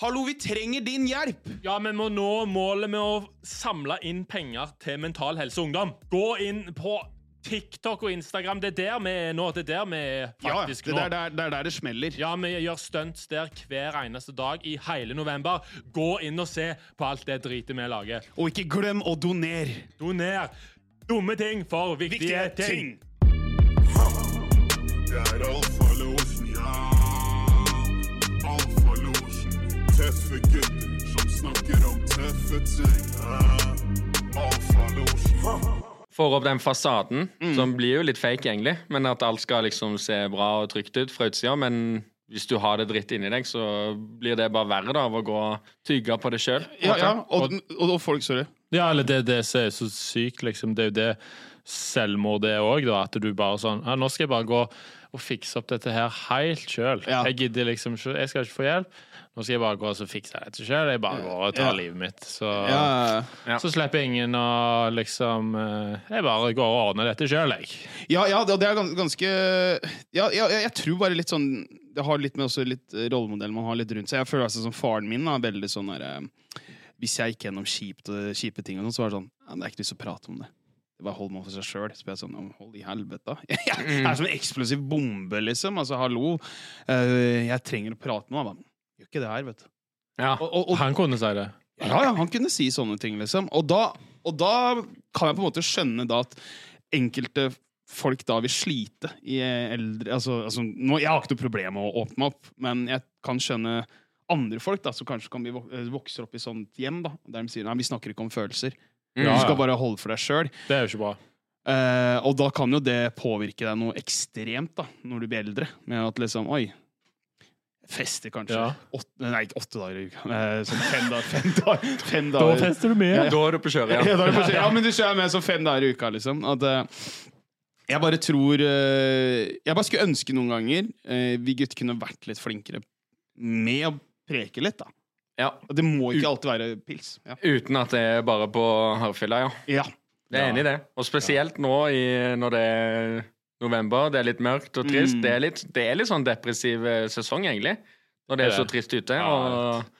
Hallo, vi trenger din hjelp! Ja, vi må nå målet med å samle inn penger til Mental Helse Ungdom. Gå inn på TikTok og Instagram. Det er der vi er nå. Det er der vi er faktisk det, nå. er der, det er der det smeller. Ja, vi gjør stunts der hver eneste dag i hele november. Gå inn og se på alt det dritet vi lager. Og ikke glem å donere. Doner dumme ting for viktige, Viktige ting. Det er Alfa-låsen, Tøffe gutter som snakker om tøffe ting. Ja. Får opp den fasaden, som blir jo litt fake, egentlig. Men at alt skal liksom se bra og trygt ut fra utsida. Men hvis du har det dritt inni deg, så blir det bare verre da, av å gå og tygge på det sjøl. Ja, ja, og, og, og folk, sorry. Ja, eller det, det som er så sykt, liksom. Det er jo det selvmord er òg, da. At du bare sånn ja, Nå skal jeg bare gå og fikse opp dette her helt sjøl. Ja. Jeg gidder liksom ikke Jeg skal ikke få hjelp. Nå skal jeg bare gå og så fikse dette sjøl. Jeg bare går og tar Ja. livet mitt. Så, Ja, Ja. så slipper ingen å liksom eh, Jeg bare går og ordner dette sjøl, jeg. ja, ja det er ganske ja, ja, jeg tror bare litt sånn Det har litt med også litt rollemodell man har litt rundt seg. Jeg føler altså som Faren min er veldig sånn der, eh, Hvis jeg gikk gjennom kjipt, kjipe ting, og sånn, så var det sånn ja, Det er ikke lyst til å prate om det. Det bare Hold meg for seg sjøl. Så blir jeg sånn «Ja, Hold i helvete. Jeg er som en eksplosiv bombe, liksom. Altså, hallo. Eh, jeg trenger å prate med deg. Gjør ikke det her, vet du. Ja. Og, og, og, Han kunne si det. Ja, ja, han kunne si sånne ting, liksom. Og da, og da kan jeg på en måte skjønne da at enkelte folk da vil slite i eldre Altså, altså nå, jeg har ikke noe problem med å åpne opp, men jeg kan skjønne andre folk da, som kanskje kan bli eh, vokser opp i sånt hjem, da, der de sier nei, vi snakker ikke om følelser. Mm. Ja, Du skal bare holde for deg sjøl. Eh, og da kan jo det påvirke deg noe ekstremt da, når du blir eldre. Med at liksom Oi. Fester kanskje Ja. åtte, Nei, ikke åtte dager i uka. eh, Sånn fem dager. Fem dager, fem dager. fester du med. Ja, Da er du på kjøret, Ja, ja. på kjøret. ja, men du kjører med sånn fem dager i uka, liksom. At, eh, jeg bare tror eh, Jeg bare skulle ønske noen ganger eh, vi gutter kunne vært litt flinkere med å preke litt, da. ja. Og det må ikke alltid være pils. Ja. Uten at det er bare på hardfylla, ja. ja. Jeg er enig i det. Og spesielt nå i, når det er november, det er litt mørkt og trist. Mm. Det, er litt, det er litt sånn depressiv eh, sesong, egentlig. Når det er så trist ute. Ja, Og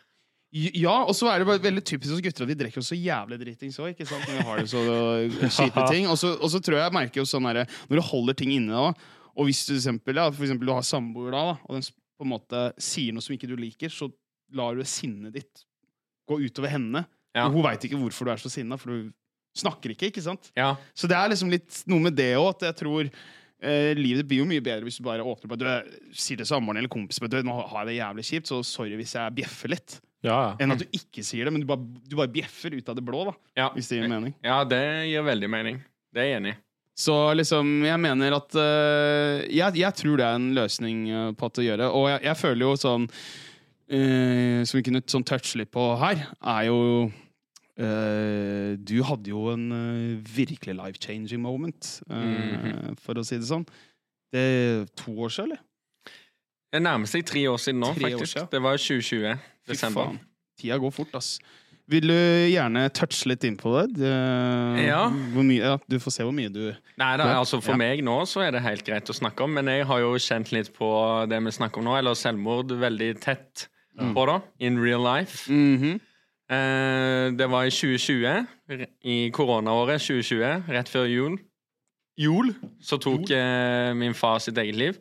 Ja, og så er det bare veldig typisk hos gutter at de drikker så jævlig dritings òg, ikke sant? Når vi har det så uh, kjipe ting. Og så, og så tror jeg jeg merker jo sånn herre Når du holder ting inne da, og hvis du for eksempel, ja, for eksempel du har samboer da, da, og den på en måte sier noe som ikke du liker, så lar du sinnet ditt gå utover henne. Ja. Og hun veit ikke hvorfor du er så sinna, for du snakker ikke, ikke sant? ja, Så det er liksom litt noe med det òg, at jeg tror eh, livet blir jo mye bedre hvis du bare åpner på Du sier til samboeren eller kompisen at nå har jeg det jævlig kjipt, så sorry hvis jeg bjeffer litt. Ja, ja. Enn at du ikke sier det, men du bare, du bare bjeffer ut av det blå, da. ja. Hvis det gir mening. ja, det gir veldig mening. Det er jeg enig i. Så liksom, jeg mener at uh, jeg, jeg tror det er en løsning eh, på at å gjøre. Og jeg, jeg føler jo sånn uh, Som vi kunne sånn touche litt på her, er jo Du hadde jo en eh, virkelig life-changing moment, eh, for å si det sånn. Det er to år siden, eller? Det nærmer seg tre år siden nå, Tre faktisk. siden. Det var 2020. Desember. Fy faen. Tida går fort, ass. Vil du gjerne touche litt inn på det? det Ja. Mye, ja. Du får se hvor mye du Nei, da, altså For Ja. meg nå så er det helt greit å snakke om, men jeg har jo kjent litt på det vi snakker om nå, eller selvmord, veldig tett på, da. In real life. Mhm. Eh, det var i 2020, i koronaåret 2020, rett før jul. Jul så tok eh, min far sitt eget liv.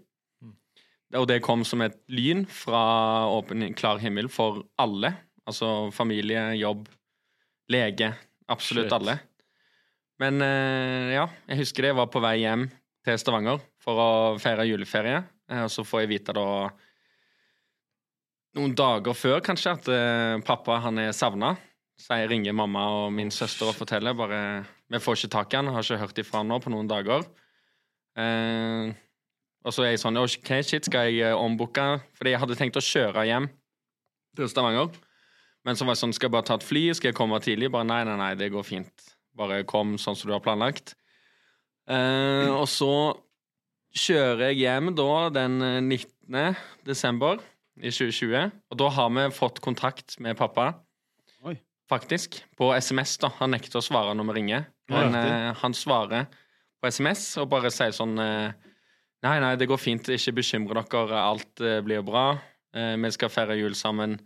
Og det kom som et lyn fra åpen, klar himmel for alle. Altså familie, jobb, lege. Absolutt Shit. alle. Men eh, ja, jeg husker det. Jeg var på vei hjem til Stavanger for å feire juleferie. Eh, og så får jeg vite da noen dager før kanskje at uh, pappa han er savna. Så jeg ringer mamma og min søster og forteller bare Vi får ikke tak i han, har ikke hørt ifra han nå på noen dager. Uh, og så er jeg sånn OK, shit, skal jeg eh, ombooke? Fordi jeg hadde tenkt å kjøre hjem til Stavanger. Men så var jeg sånn, skal jeg bare ta et fly? Skal jeg komme tidlig? Bare nei, nei, nei, det går fint. Bare kom sånn som du har planlagt. Uh, og så kjører jeg hjem da den eh, 19. desember i 2020. Og da har vi fått kontakt med pappa. Oi. Faktisk. På SMS, da. Han nekter å svare når vi ringer. Men eh, han svarer på SMS og bare sier sånn eh, Nei, nei, det går fint. Ikke bekymre dere. Alt eh, blir bra. Eh, vi skal feire jul sammen.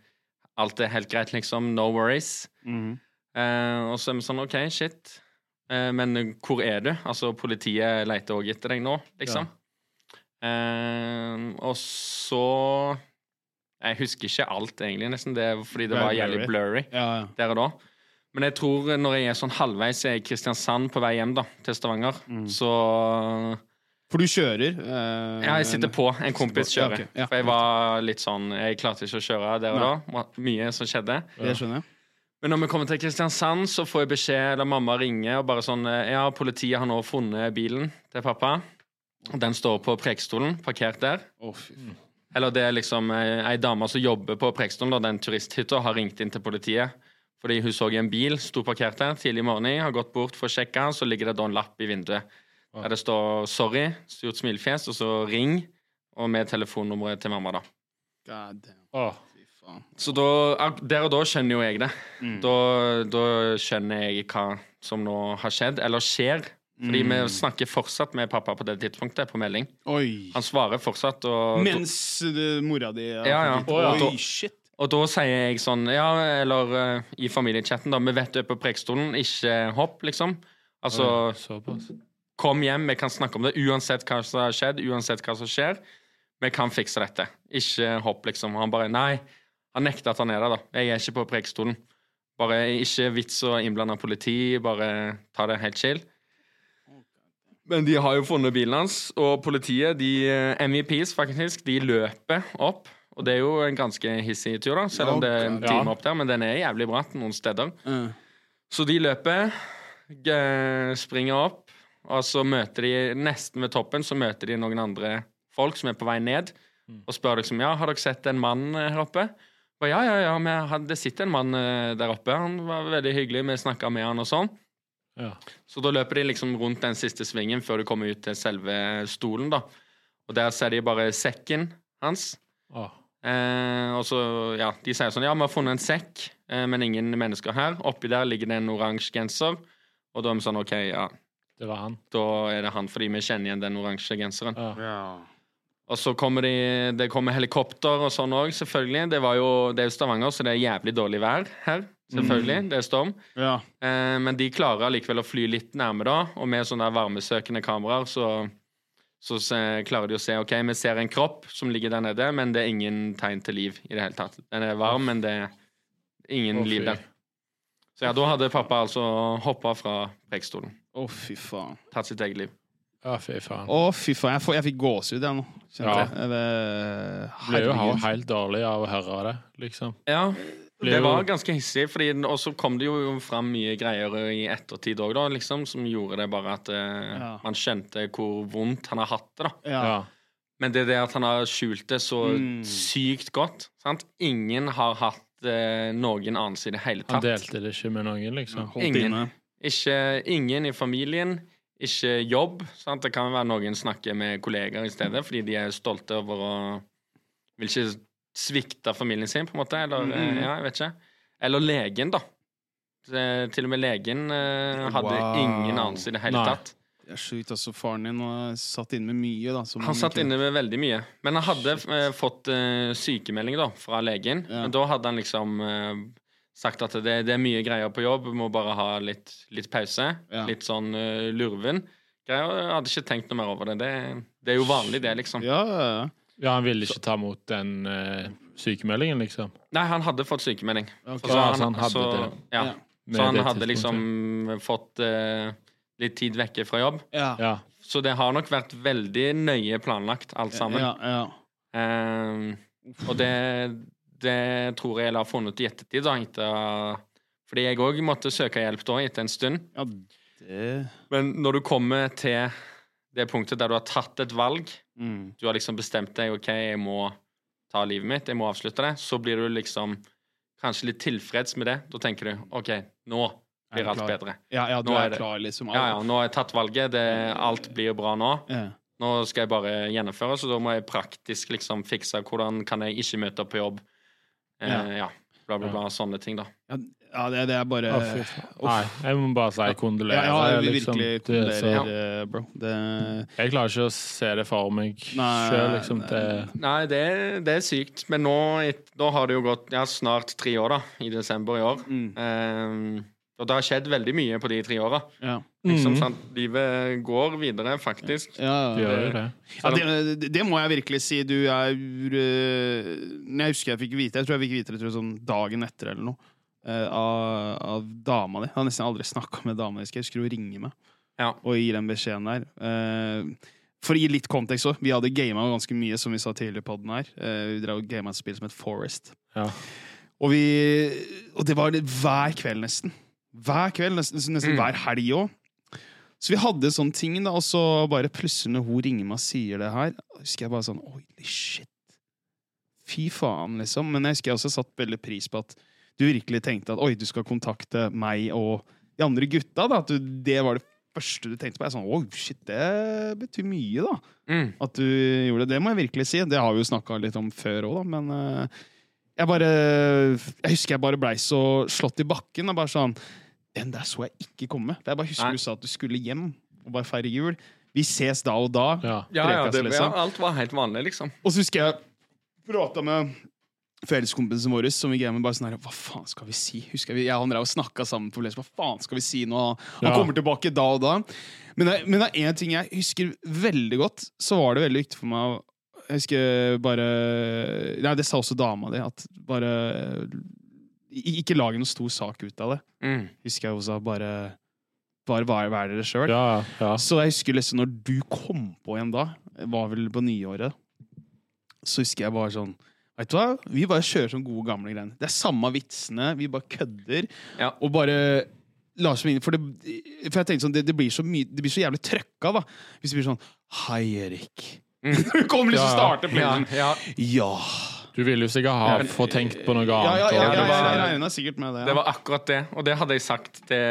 alt er helt greit, liksom. No worries. Mhm. Eh, og så er vi sånn OK, shit. Eh, men hvor er du? Altså, politiet leter òg etter deg nå, liksom. Eh, og så Jeg husker ikke alt, egentlig, nesten. Det fordi det var jævlig blurry Ja, ja. der og da. Men jeg tror når jeg er sånn halvveis i Kristiansand på vei hjem da, til Stavanger, Mm. så For du kjører? eh, Ja, jeg sitter på. En kompis kjører. ja. For jeg var litt sånn Jeg klarte ikke å kjøre der og da. Mye som skjedde. Det skjønner jeg. Men når vi kommer til Kristiansand, så får jeg beskjed, eller mamma ringer og bare sånn Ja, politiet har nå funnet bilen til pappa. Den står på Preikestolen, parkert der. Å, fy. Eller det er liksom eh, ei dame som jobber på Preikestolen, da, den turisthytta, har ringt inn til politiet. Fordi hun så en bil sto parkert der tidlig i morgen, har gått bort for å sjekke, så ligger det da en lapp i vinduet der det står 'sorry', stort smilefjes, og så 'ring', og med telefonnummeret til mamma, da. God damn. Oh. Fy faen. Så da, der og da skjønner jo jeg det. Mm. Da, da skjønner jeg hva som nå har skjedd, eller skjer. Fordi vi snakker fortsatt med pappa på det tidspunktet, på melding. Oi. Han svarer fortsatt, og Mens uh, mora di Ja, ja. Oi, Da- shit. Og da sier jeg sånn, ja, eller eh, i familiechatten, da, vi vet du er på Preikestolen, ikke hopp, liksom. Altså, Såpass. kom hjem, vi kan snakke om det uansett hva som har skjedd, uansett hva som skjer. Vi kan fikse dette. Ikke hopp, liksom. Han bare Nei. Han nekter at han er der, da. Jeg er ikke på Preikestolen. Bare ikke vits å innblande politi, bare ta det helt chill. Men de har jo funnet bilen hans, og politiet, de MVPs faktisk, de løper opp. Og det er jo en ganske hissig tur, da, selv om det er en time opp der. Men den er jævlig bratt noen steder. Så de løper, springer opp, og så møter de nesten ved toppen så møter de noen andre folk som er på vei ned, og spør liksom ja, har dere sett en mann eh, her oppe. Og ja, ja, ja, det sitter en mann eh, der oppe. Han var veldig hyggelig, vi snakka med han og sånn. Ja. Så da løper de liksom rundt den siste svingen før de kommer ut til selve stolen, da. Og der ser de bare sekken hans. Åh. Eh, og så, ja, De sier sånn Ja, vi har funnet en sekk, eh, men ingen mennesker her. Oppi der ligger det en oransje genser. Og da er vi sånn OK, ja, Det var han. da er det han, fordi vi kjenner igjen den oransje genseren. Ja. Og så kommer de, det kommer helikopter og sånn òg, selvfølgelig. Det, var jo, det er jo Stavanger, så det er jævlig dårlig vær her. Selvfølgelig. Det er storm. ja. Eh, men de klarer allikevel å fly litt nærme, da. Og med sånne varmesøkende kameraer så, så se, klarer de å se OK, vi ser en kropp som ligger der nede, men det er ingen tegn til liv i det hele tatt. Den er varm, men det er ingen oh, liv der. Så ja, da hadde pappa altså hoppa fra prekestolen. Å, fy faen. Tatt sitt eget liv. Ja, fy faen. Å, fy faen. Jeg, får, jeg fikk gåsehud, jeg nå. Kjente Ja. jeg. Ble- jo helt dårlig av å høre det, liksom. Ja, det var ganske hissig, og så kom det jo fram mye greier i ettertid òg, liksom, som gjorde det bare at eh, Ja. man skjønte hvor vondt han har hatt det, da. Ja. Ja. Men det er det at han har skjult det så Mm. sykt godt. Sant? Ingen har hatt eh, noen anelse i det hele Han delte det ikke med noen, liksom. Ingen. Ikke, ingen i familien, ikke jobb. Sant? Det kan være noen snakker med kollegaer i stedet, fordi de er stolte over å Vil ikke svikte familien sin, på en måte. Eller eh, Mm. ja, jeg vet ikke. Eller legen, da. Til og med legen eh, hadde Wow. ingen anelse i det hele Nei. tatt. Det er sjukt. Altså, faren din har satt inne med mye, da. som Han satt inne med veldig mye. Men han hadde eh, fått uh, sykemelding da, fra legen. Ja. Men da hadde han liksom eh, sagt at det, det er mye greier på jobb, må bare ha litt, litt pause. Ja. Litt sånn uh, lurven. Greier. Jeg hadde ikke tenkt noe mer over det. Det, det er jo vanlig, det, liksom. Ja, ja, ja. Ja, han ville ikke ta imot den uh, sykemeldingen, liksom. Nei, han hadde fått sykemelding. Ok. Ja, så han hadde så, det. Ja. Ja. Så han det hadde liksom fått uh, litt tid vekke fra jobb. Ja. Ja. Så det har nok vært veldig nøye planlagt, alt sammen. Ja, ja. Um, og det, det tror jeg jeg har funnet ut i ettertid, da. Etter, fordi jeg òg måtte søke hjelp da, etter en stund. ja det Men når du kommer til det punktet der du har tatt et valg, mm. du har liksom bestemt deg OK, jeg må ta livet mitt, jeg må avslutte det, så blir du liksom kanskje litt tilfreds med det. Da tenker du OK, nå blir alt klar? bedre. Ja, ja, du Nå er er, klar, liksom. Ja, ja, nå har jeg tatt valget, det, alt blir bra nå. Ja. Nå skal jeg bare gjennomføre, så da må jeg praktisk liksom fikse hvordan kan jeg ikke møte opp på jobb. Eh, Ja. ja. bla, bla, bla. Sånne ting, da. Ja, ja det, det er bare oh. Nei, jeg må bare si Ja, kondolerer. ja, ja, vi liksom- virkelig er kondolerer, ja. bro. Det Jeg klarer ikke å se det for meg sjøl, liksom. nei. Det, Nei, det, det er sykt. Men nå, et- nå har det jo gått ja, snart tre år, da. I desember i år. mm, Eh, og det har skjedd veldig mye på de tre åra. ja. Liksom, Mhm. Livet går videre, faktisk. Ja, det gjør det. Ja, det, det- må jeg virkelig si. Du er øh, Jeg husker jeg fikk vite Jeg tror jeg fikk vite det tror jeg, sånn dagen etter eller noe. øh, av, av dama di. Jeg har nesten aldri snakka med dama di. Jeg husker hun ringer meg Ja. og gir den beskjeden der. Eh, for å gi litt kontekst òg. Vi hadde gama ganske mye, som vi sa tidligere på den her. Eh, vi drev og gama et spill som het Forest. Ja. Og, vi, og det var hver kveld, nesten. Hver kveld, nesten, nesten Mm. hver helg òg. Så vi hadde sånne ting, da, og så bare plutselig når hun ringer meg og sier det her, husker jeg bare sånn Oi, shit. Fy faen, liksom. Men jeg husker jeg også satt veldig pris på at du virkelig tenkte at oi, du skal kontakte meg og de andre gutta. da, At du, det var det første du tenkte på. Jeg er sånn, oi, shit, det betyr mye, da. Mm. At du gjorde det. Det må jeg virkelig si. Det har vi jo snakka litt om før òg, da. Men eh, jeg bare Jeg husker jeg bare blei så slått i bakken. Og bare sånn Den der så jeg ikke komme. Jeg bare husker Nei. du sa at du skulle hjem og bare feire jul. Vi ses da og da. Ja. Ja, ja, det, ja, liksom. alt var helt vanlig, liksom. Og så husker jeg prata med felleskompisen vår som vi gamer, bare sånn her Hva faen skal vi si? Husker jeg, jeg og han drev og snakka sammen for Hva faen skal vi si nå? Han Ja. kommer tilbake da og da. Men det, men det er én ting jeg husker veldig godt. Så var det veldig viktig for meg Jeg husker bare Nei, det sa også dama di. At bare Ikke lage noen stor sak ut av det. Mm. Husker jeg også. Bare Bare vær, vær dere sjøl. Ja, ja. Så jeg husker liksom når du kom på igjen da, var vel på nyåret, så husker jeg bare sånn Vet du hva? Vi bare kjører som gode, gamle greiene. Det er samme vitsene, vi bare kødder. Ja. Og bare lar seg inn For, det, for jeg tenkte sånn, det, det, blir så mye, det blir så jævlig trøkka, da. Hvis det blir sånn Hei, Erik. Mm. Du kommer liksom Ja, starte Ja, playen. ja. Ja. Du vil jo sikkert ha Ja, få tenkt på noe annet. ja, ja, ja, ja, jeg regna sikkert med det. Det var akkurat det, og det hadde jeg sagt til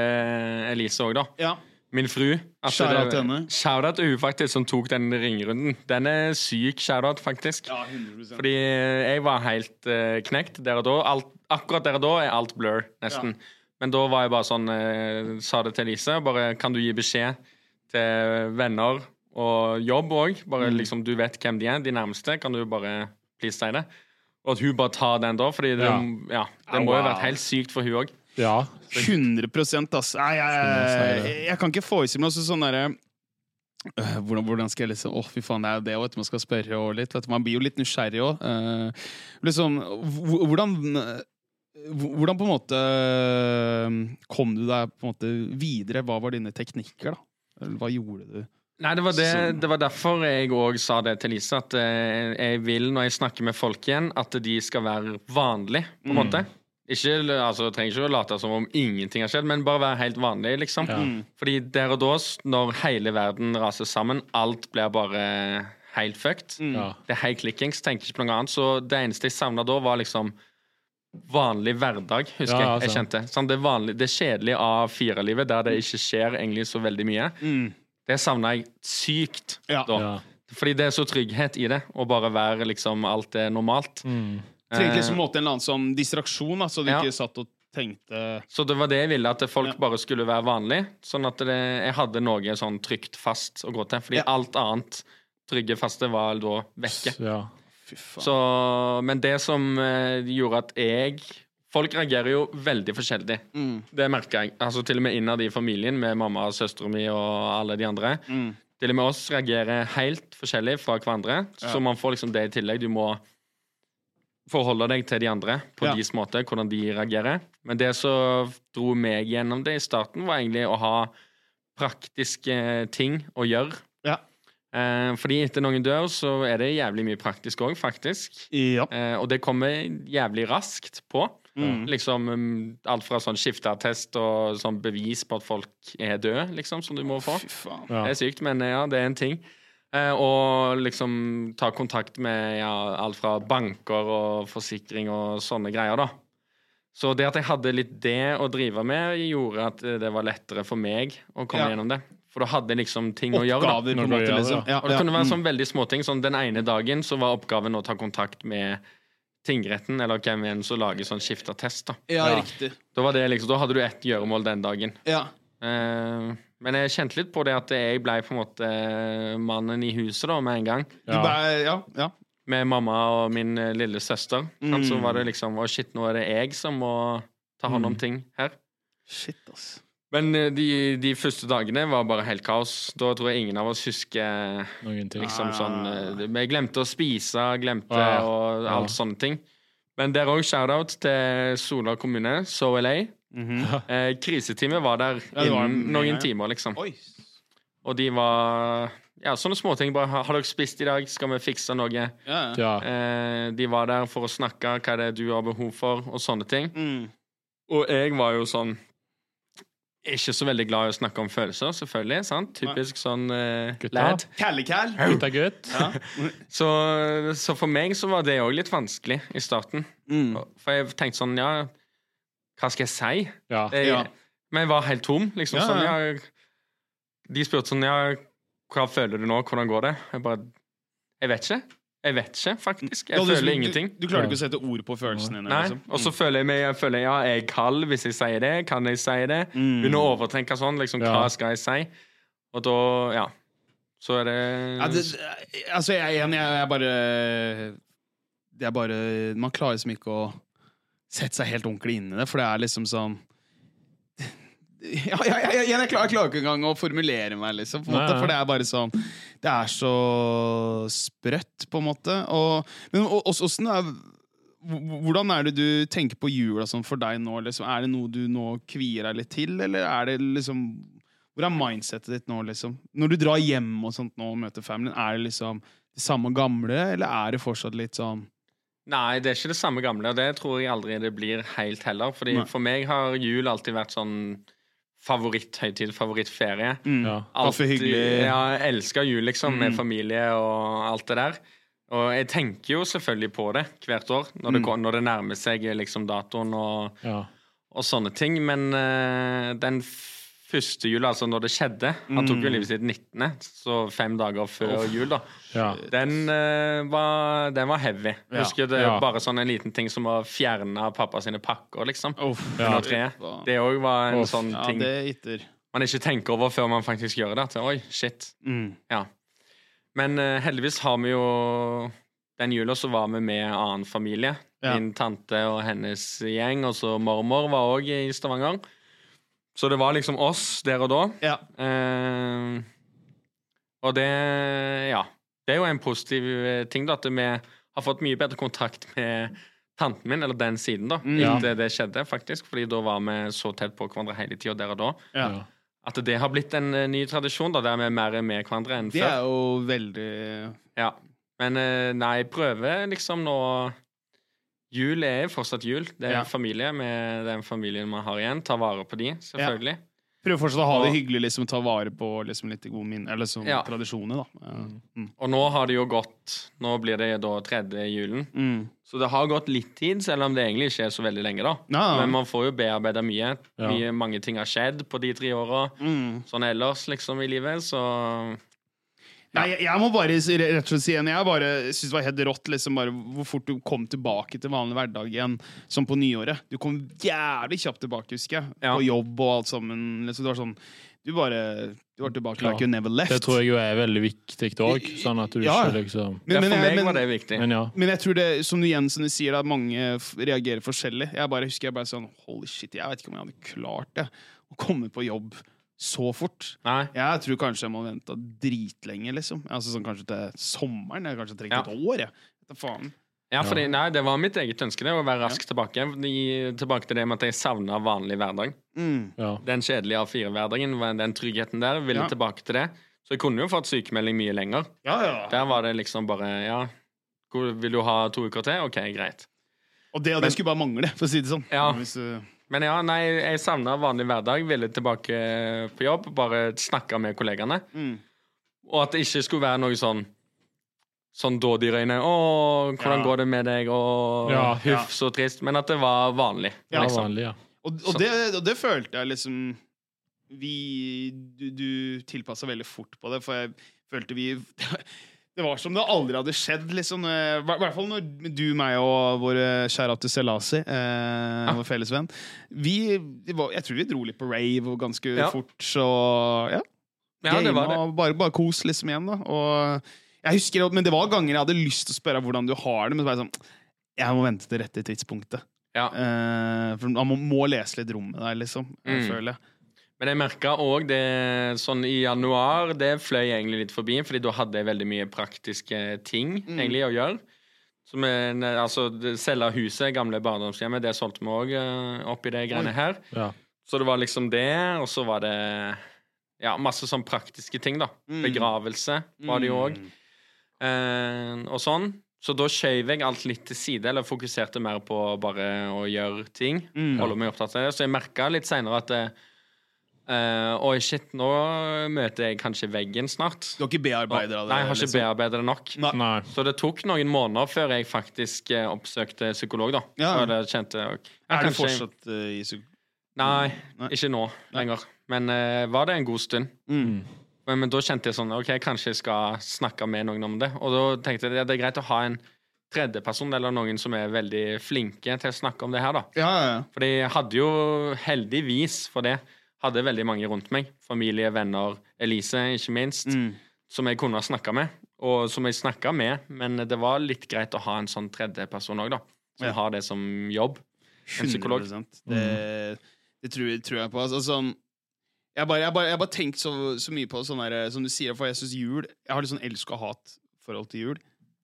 Elise òg, da. ja. Min fru. Shout-out til henne. Shout-out til hun faktisk som tok den ringerunden. Den er syk shout-out, faktisk. ja 100 Fordi jeg var helt uh, knekt der og da. Alt, akkurat der og da er alt blur, nesten. Men da var jeg bare sånn uh, Sa det til Elise. Bare kan du gi beskjed til venner og jobb òg? Bare liksom du vet hvem de er, de nærmeste. Kan du bare please si det? Og at hun bare tar den da, fordi det, Ja. ja. det må jo ha vært helt sykt for hun òg. Ja. 100 ass. Nei, jeg, jeg, kan ikke forestille meg sånn derre øh, hvordan, hvordan skal jeg liksom Å, fy faen, det er jo det vet man skal spørre og litt. Vet du, man blir jo litt nysgjerrig òg. liksom, hvordan øh, hvordan på en måte øh, kom du deg på en måte videre? Hva var dine teknikker, da? Eller hva gjorde du? Nei, det var, det, det var derfor jeg òg sa det til Lise, at eh, jeg vil når jeg snakker med folk igjen, at de skal være vanlige, på en Mm. måte. Ikke, altså, jeg trenger ikke å late som om ingenting har skjedd, men bare være helt vanlig, liksom. Ja. Mm. Fordi der og da, når hele verden raser sammen, alt blir bare helt fucked. Mm. ja. Det er helt klikkings, tenker ikke på noe annet. Så det eneste jeg savna da, var liksom vanlig hverdag, husker Ja, jeg. Jeg altså. kjente. Sånn, det, vanlige, det kjedelige av firelivet, der det ikke skjer egentlig så veldig mye, Mm. Det savna jeg sykt Ja. da. ja. Fordi det er så trygghet i det, å bare være liksom alt er normalt. Mm. Trengte Eh, liksom en eller annen sånn distraksjon, så du Ja. ikke satt og tenkte Så det var det jeg ville, at folk Ja. bare skulle være vanlig. Sånn at det, jeg hadde noe sånn trygt fast å gå til. Fordi Ja. alt annet trygge faste var da vekke. ja. Fy faen. Så, men det som eh, gjorde at jeg Folk reagerer jo veldig forskjellig. Mm. Det merker jeg. Altså Til og med innad i familien, med mamma og søstera mi og alle de andre. Mm. Til og med oss reagerer helt forskjellig fra hverandre. Ja. Så man får liksom det i tillegg. Du må forholde deg til de andre på Ja. deres måte, hvordan de reagerer. Men det som dro meg gjennom det i starten, var egentlig å ha praktiske ting å gjøre. Ja. Eh, fordi etter noen dør, så er det jævlig mye praktisk òg, faktisk. Ja. Eh, og det kommer jævlig raskt på. Mm. Liksom um, Alt fra sånn skifteattest og sånn bevis på at folk er døde, liksom, som du må få. Fy faen. ja. Det er sykt, men ja, det er en ting. Eh, og liksom ta kontakt med ja, alt fra banker og forsikring og sånne greier, da. Så det at jeg hadde litt det å drive med, gjorde at det var lettere for meg å komme Ja. gjennom det. For da hadde jeg liksom ting å gjøre, da. Oppgaver, på en måte. Liksom. Ja, Og det kunne være Mm. sånn veldig småting. Sånn den ene dagen så var oppgaven å ta kontakt med tingretten, eller hvem enn som lager sånn skiftetest. Da Ja, Ja. riktig. Da, var det liksom, da hadde du ett gjøremål den dagen. Ja. Eh, men jeg kjente litt på det at jeg ble på en måte eh, mannen i huset da med en gang. Du Ja. bare, ja, ja. Med mamma og min eh, lille søster. Mm. Så Mm. var det liksom Å, shit, nå er det jeg som må ta hånd om ting her. Shit, ass. Men eh, de, de første dagene var bare helt kaos. Da tror jeg ingen av oss husker Noen ting. liksom Ah. sånn eh, Vi glemte å spise, glemte Ja. og Ja. alt sånne ting. Men der òg shout-out til Sola kommune, So LA. -hmm. Eh, kriseteamet var der Ja, var innen noen ja. timer, liksom. Oi. Og de var Ja, sånne småting. Bare har har dere spist i dag? Skal vi fikse noe? Ja, ja. Ja. Eh, de var der for å snakke hva det er du har behov for, og sånne ting. Mm. Og jeg var jo sånn Ikke så veldig glad i å snakke om følelser, selvfølgelig. sant? Typisk sånn uh, lad. Kalle-kall. Gutta gutt. Ja. Så, så for meg så var det òg litt vanskelig i starten. Mm. For jeg tenkte sånn, ja Hva skal jeg si? Ja. Det, Ja. Men jeg var helt tom. liksom Ja, sånn, ja, De spurte sånn, ja Hva føler du nå? Hvordan går det? Jeg bare Jeg vet ikke. Jeg vet ikke, faktisk. Jeg Ja, føler du- ingenting. Du, du klarer ikke å sette ord på følelsene dine? Nei, liksom. Og så føler jeg meg jeg føler, ja, er jeg kald hvis jeg sier det? Kan jeg si det? Mm. Begynner å overtenke sånn. liksom, Ja. Hva skal jeg si? Og da, ja Så er det, Ja, det, altså, jeg er enig. Jeg er bare Det er bare Man klarer liksom ikke å sette seg helt ordentlig inn i det, for det er liksom sånn ja, ja, ja, ja, jeg, klarer, jeg klarer ikke engang å formulere meg, liksom, på en måte, for det er bare sånn Det er så sprøtt, på en måte. Og, men åssen er hvordan er det du tenker på jula sånn for deg nå? Liksom? Er det noe du nå kvier deg litt til, eller er det liksom Hvor er mindsetet ditt nå, liksom? Når du drar hjem og sånt nå og møter familien, er det liksom det samme gamle, eller er det fortsatt litt sånn Nei, det er ikke det samme gamle, og det tror jeg aldri det blir helt heller. Fordi Nei. For meg har jul alltid vært sånn favoritthøytid, favorittferie. mm, Ja. Kaffe hyggelig. Ja, jeg elsker jul, liksom, med Mm. familie og alt det der. Og jeg tenker jo selvfølgelig på det hvert år, når det, Mm. når det nærmer seg liksom datoen og, Ja. og sånne ting. Men uh, den første jul, altså når det skjedde Han tok jo Mm. livet sitt 19., så fem dager før jul, da. ja. Den, uh, var, den var heavy. Ja. husker det Ja. bare sånn en liten ting som var å fjerne pappa sine pakker, liksom. Uff, Ja. Det òg var en Uff. sånn ting man ikke tenker over før man faktisk gjør det. At, Oi, shit. Mm. Ja. Men uh, heldigvis har vi jo Den jula så var vi med annen familie. Min tante og hennes gjeng, og så mormor var òg i Stavanger. Så det var liksom oss der og da. Ja. Eh, og det Ja. Det er jo en positiv eh, ting, da, at vi har fått mye bedre kontakt med tanten min, eller den siden, da, Mm. etter det skjedde, faktisk. Fordi da var vi så tett på hverandre hele tida der og da. Ja. At det har blitt en eh, ny tradisjon, da, der vi er mer med hverandre enn Det før. er jo veldig Ja. Men eh, nei, jeg prøver liksom nå Jul er fortsatt jul. Det er Ja. familie med den familien man har igjen. Ta vare på de, selvfølgelig. Prøver fortsatt å ha det hyggelig, liksom ta vare på liksom, litt gode minner, eller sånn Ja. tradisjoner, da. Ja. Mm. Og nå har det jo gått Nå blir det da tredje julen. Mm. Så det har gått litt tid, selv om det egentlig ikke er så veldig lenge, da. Ja. Men man får jo bearbeida mye. Ja. mye. Mange ting har skjedd på de tre åra. Mm. Sånn ellers, liksom, i livet, så Nei, jeg, jeg må bare rett og slett si igjen Jeg bare synes det var helt rått liksom bare hvor fort du kom tilbake til vanlig hverdag igjen, som på nyåret. Du kom jævlig kjapt tilbake, husker jeg. Ja. På jobb og alt sammen. Liksom, det var sånn Du bare Du var tilbake Ja. like you never left. Det tror jeg jo er veldig viktig òg, sånn at du Ja. ikke liksom Men- For meg men- var det viktig. Men ja. Men jeg tror det, som du Jensen sier, at mange reagerer forskjellig. Jeg bare husker jeg bare sånn Holy shit, jeg vet ikke om jeg hadde klart det. Å komme på jobb så fort. Nei. Jeg tror kanskje jeg må vente dritlenge, liksom. Altså sånn Kanskje til sommeren. Jeg kanskje trengt Ja. et år. Jeg. Vet faen. Ja, fordi, nei, det var mitt eget ønske, det, å være raskt tilbake. De, tilbake til det med at jeg savna vanlig hverdag. Mm. ja. Den kjedelige A4-hverdagen, den tryggheten der, ville Ja. tilbake til det. Så jeg kunne jo fått sykemelding mye lenger. Ja, ja. Der var det liksom bare Ja, vil du ha to uker til? OK, greit. Og det, og det skulle bare mangle, for å si det sånn. Ja. Hvis, uh, Men ja, nei, jeg savna vanlig hverdag, ville tilbake på jobb, bare snakke med kollegaene. mm. Og at det ikke skulle være noe sånn Sånn dådyrøyne. 'Å, hvordan Ja. går det med deg?' Og Ja, ja. huff, så trist. Men at det var vanlig. ja, liksom. vanlig, ja. Og, og, det, og det følte jeg liksom Vi Du, du tilpassa veldig fort på det, for jeg følte vi Det var som det aldri hadde skjedd. liksom eh, I hvert fall når du, meg og vår kjære Atu Selasi, eh, vår felles venn vi, var, Jeg tror vi dro litt på rave og ganske Ja. fort, så ja. Ja, det var det. og Bare, bare kos liksom igjen, da. Og jeg husker, Men det var ganger jeg hadde lyst til å spørre hvordan du har det, men så var jeg sånn Jeg må vente til rette tidspunktet. Ja. Eh, for man må, må lese litt rommet der, liksom. Mm. Føler jeg. Men jeg merka òg det sånn i januar, det fløy egentlig litt forbi, fordi da hadde jeg veldig mye praktiske ting Mm. egentlig å gjøre. Som en, altså, selge huset, gamle barndomshjemmet, det solgte vi òg oppi det greiene her. Ja. Så det var liksom det, og så var det ja, masse sånn praktiske ting, da. Mm. Begravelse var det jo òg, Mm. eh, og sånn. Så da skjøv jeg alt litt til side, eller fokuserte mer på bare å gjøre ting. Mm. Holde meg opptatt av det. Så jeg merka litt seinere at eh, eh, Oi, shit, nå møter jeg kanskje veggen snart. Du har ikke bearbeidet det? Nei, jeg har ikke liksom? det nok. Nei. Nei. Så det tok noen måneder før jeg faktisk uh, oppsøkte psykolog, da. Ja. Så det kjente jeg, ja, Er du kanskje- fortsatt uh, i psykolog? Nei, Nei. ikke nå lenger. Men var det en god stund. Mm. Men, men da kjente jeg sånn OK, kanskje jeg skal snakke med noen om det. Og da tenkte jeg at det er greit å ha en tredjeperson eller noen som er veldig flinke til å snakke om det her, da. Ja, ja, ja. Fordi jeg hadde jo heldigvis for det hadde veldig mange rundt meg. Familie, venner, Elise, ikke minst. Mm. Som jeg kunne ha snakka med. Og som jeg snakka med, men det var litt greit å ha en sånn tredjeperson òg, da. Som Ja. har det som jobb. En psykolog. 100%. Det, det tror, tror jeg på. Altså, sånn, jeg bare, jeg bare, jeg bare tenkt så, så mye på sånn der, som du sier, for jeg syns jul Jeg har litt sånn elsk og hat-forhold til jul.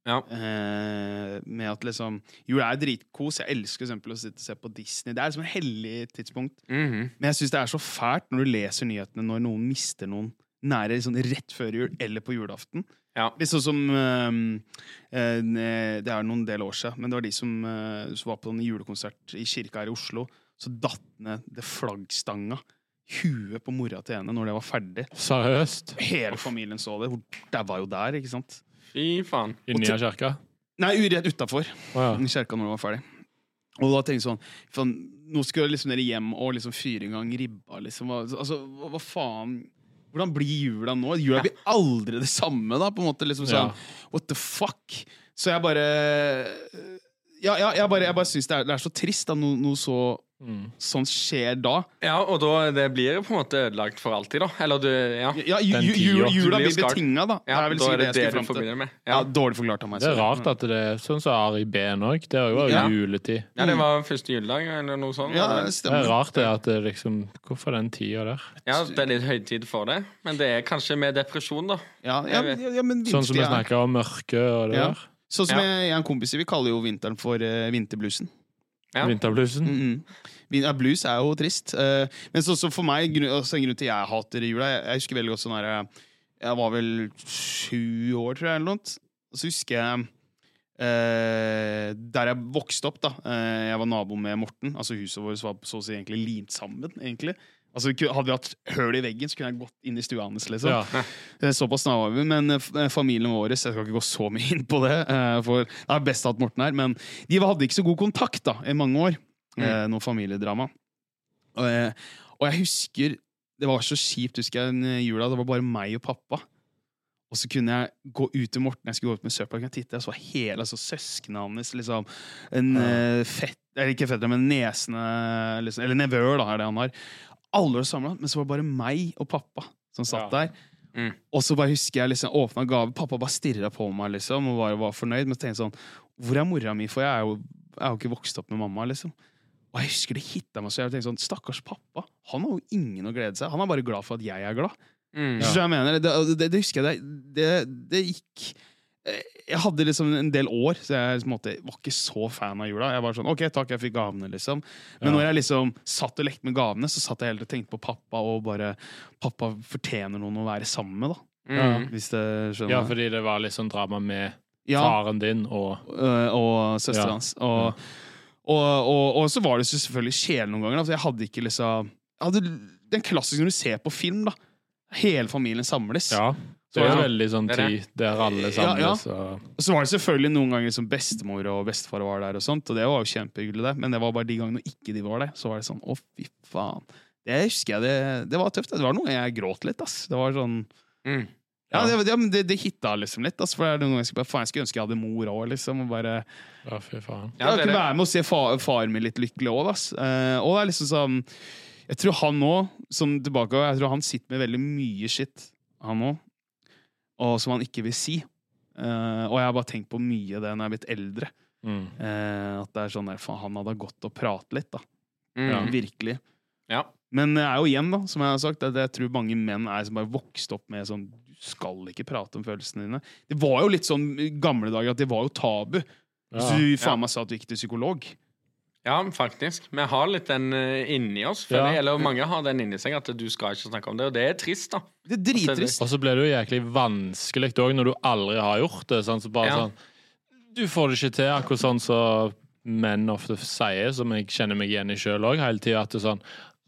Ja. Eh, med at liksom Jul er dritkos. Jeg elsker eksempel å sitte og se på Disney. Det er liksom et hellig tidspunkt. Mhm. Men jeg syns det er så fælt når du leser nyhetene når noen mister noen nære liksom, rett før jul eller på julaften. Ja. Litt sånn som eh, eh, Det er noen del år siden, men det var de som, eh, som var på en julekonsert i kirka her i Oslo. Så datt ned det flaggstanga. Huet på mora til henne når det var ferdig. Seriøst? Hele familien så det. Hun daua jo der, ikke sant? Fy faen. I av kirka? Nei, rett utafor oh, ja. kirka når det var ferdig. Og da tenkte jeg sånn faen, Nå skal liksom dere hjem og liksom fyre i gang ribba, liksom. Altså, hva, hva faen Hvordan blir jula nå? Jula blir aldri det samme, da, på en måte. liksom sånn, Ja. What the fuck? Så jeg bare Ja, ja jeg bare, jeg bare syns det, det er så trist at noe, noe så Mm. sånt skjer da. Ja, og da det blir på en måte ødelagt for alltid, da. Eller du Ja, Ja, ju, ju, jula, blir betinga, da. ja er da er det det du forbinder med. Ja, Ja. Dårlig forklart av meg. Det er rart at det er sånn som Ari Behn òg. Det var jo Ja. juletid. ja, det var første juledag, eller noe sånt. Ja, det det? Er rart det at det liksom Hvorfor den tida der? ja, det er litt høytid for det. Men det er kanskje med depresjon, da. Ja, ja, ja, ja, men Sånn som vi vintertid er- om mørke og det Ja. der. Sånn som Ja. jeg, jeg og en kompis vi kaller jo vinteren for uh, vinterbluesen. Ja. Vinterbluesen. Mm -mm. Ja, Blues er jo trist. Uh, men så, så for meg, grunn, altså, en grunn til jeg hater jula Jeg, jeg husker veldig godt sånn her eh, Jeg var vel sju år, tror jeg, eller noe. Og så husker jeg Uh, Der jeg vokste opp, da. uh, jeg var nabo med Morten. Altså Huset vårt var så å si egentlig limt sammen. egentlig Altså Hadde vi hatt høl i veggen, så kunne jeg gått inn i stua hans. liksom Ja. Eh, Såpass nær vi, men eh, eh, familien vår Jeg skal ikke gå så mye inn på det, for det er best at Morten er. Men de hadde ikke så god kontakt da i mange år. Mm. noe familiedrama. Og, og jeg husker Det var så kjipt, husker jeg, jula. Det var bare meg og pappa. Og så kunne jeg gå ut til Morten, jeg skulle gå ut med søpla, og titte, og så var hele altså, søsknene hans liksom en ja. fett, eller ikke fettere, men nesene liksom, Eller nevøer, da, er det han har. Alle var samla, men så var det bare meg og pappa som satt Ja. der. Mm. Og så bare husker jeg liksom åpna gave. Pappa bare stirra på meg liksom og bare var fornøyd. Men tenkte sånn Hvor er mora mi? For jeg er jo, jeg er jo ikke vokst opp med mamma. liksom Og jeg husker det hitta meg så jeg tenkte sånn Stakkars pappa. Han har jo ingen å glede seg. Han er bare glad for at jeg er glad. Mm. Mener, det, det, det husker jeg det, det, det gikk Jeg hadde liksom en del år, så jeg måte, var ikke så fan av jula. Jeg var sånn, ok, takk, jeg fikk gavene, liksom. Men Ja. når jeg liksom satt og lekte med gavene, så satt jeg heller og tenkte på pappa, og bare Pappa fortjener noen å være sammen med, da. Mm. Hvis det skjønner ja, fordi det var litt sånn drama med Ja, faren din og uh, og søstera Ja. hans. Og, og, og, og så var det selvfølgelig kjedelig noen ganger. da, jeg hadde ikke liksom jeg hadde Den klassiske når du ser på film, da. Hele familien samles. Ja. Så Det er var jo veldig sånn tid der alle Ja, ja. og så var det selvfølgelig noen ganger som bestemor og bestefar var der, og sånt, og det var jo kjempehyggelig, det. Men det var bare de gangene ikke de var der, så var det sånn å, fy faen. Det husker jeg, det, det var tøft. Det var noe jeg gråt litt, ass. Det var sånn Mm. Ja, det, ja, det, det, det hitta liksom litt. Altså, for noen ganger jeg skulle faen, jeg skulle ønske jeg hadde mor òg, liksom. Og bare Ja, fy faen. Jeg kunne være med og se far, faren min litt lykkelig òg, ass. Eh, og det er liksom sånn Jeg tror han òg, som tilbake Jeg tror han sitter med veldig mye shit, han òg, og som han ikke vil si. Uh, og jeg har bare tenkt på mye av det når jeg er blitt eldre. Mm. Uh, at det er sånn der, faen, han hadde godt å prate litt, da. Mm. Virkelig. Ja. Men det er jo igjen, da, som jeg har sagt, at jeg tror mange menn er som bare vokst opp med sånn Du skal ikke prate om følelsene dine. Det var jo litt sånn i gamle dager at det var jo tabu. Hvis Ja. du Ja. faen meg sa at du gikk til psykolog. Ja, faktisk. Vi har litt den eh, inni oss. Ja. jeg. Eller mange har den inni seg, at du skal ikke snakke om det. Og det er trist, da. Det er drittrist. Og så blir det jo jæklig vanskelig òg når du aldri har gjort det. Sånn, så bare Ja. sånn Du får det ikke til, akkurat sånn som menn ofte sier, som jeg kjenner meg igjen i sjøl òg, hele tida. At det er sånn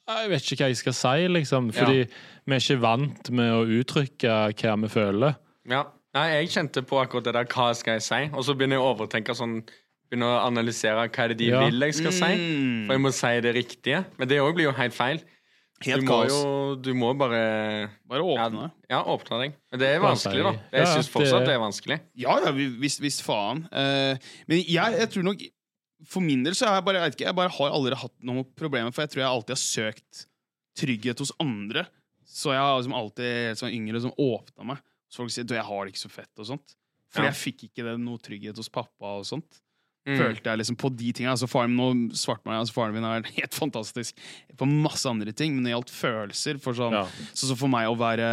Jeg vet ikke hva jeg skal si, liksom. Fordi vi er ikke vant med å uttrykke hva vi føler. Ja. Nei, jeg kjente på akkurat det der hva skal jeg si, og så begynner jeg å overtenke sånn Begynner å analysere hva er det de Ja. vil jeg skal si. Mm. For jeg må si det riktige. Men det òg blir jo helt feil. Helt du må kaos. jo Du må bare Bare åpne. Ja, åpne deg. Men det er vanskelig, da. Jeg Ja, syns fortsatt det- er vanskelig. Ja, ja, visst, visst faen. Uh, men jeg, jeg tror nok For min del så har jeg bare, jeg ikke, jeg bare har aldri hatt noen problemer, for jeg tror jeg alltid har søkt trygghet hos andre. Så jeg har liksom alltid helt sånn yngre som åpna meg. Så folk sier du, jeg har det ikke så fett og sånt. For Ja. jeg fikk ikke det, noe trygghet hos pappa og sånt. Mm. Følte jeg liksom på de tingene. Altså faren nå meg, altså faren min har vært helt fantastisk på masse andre ting, men det gjaldt følelser. For sånn, Ja. så, så, for meg å være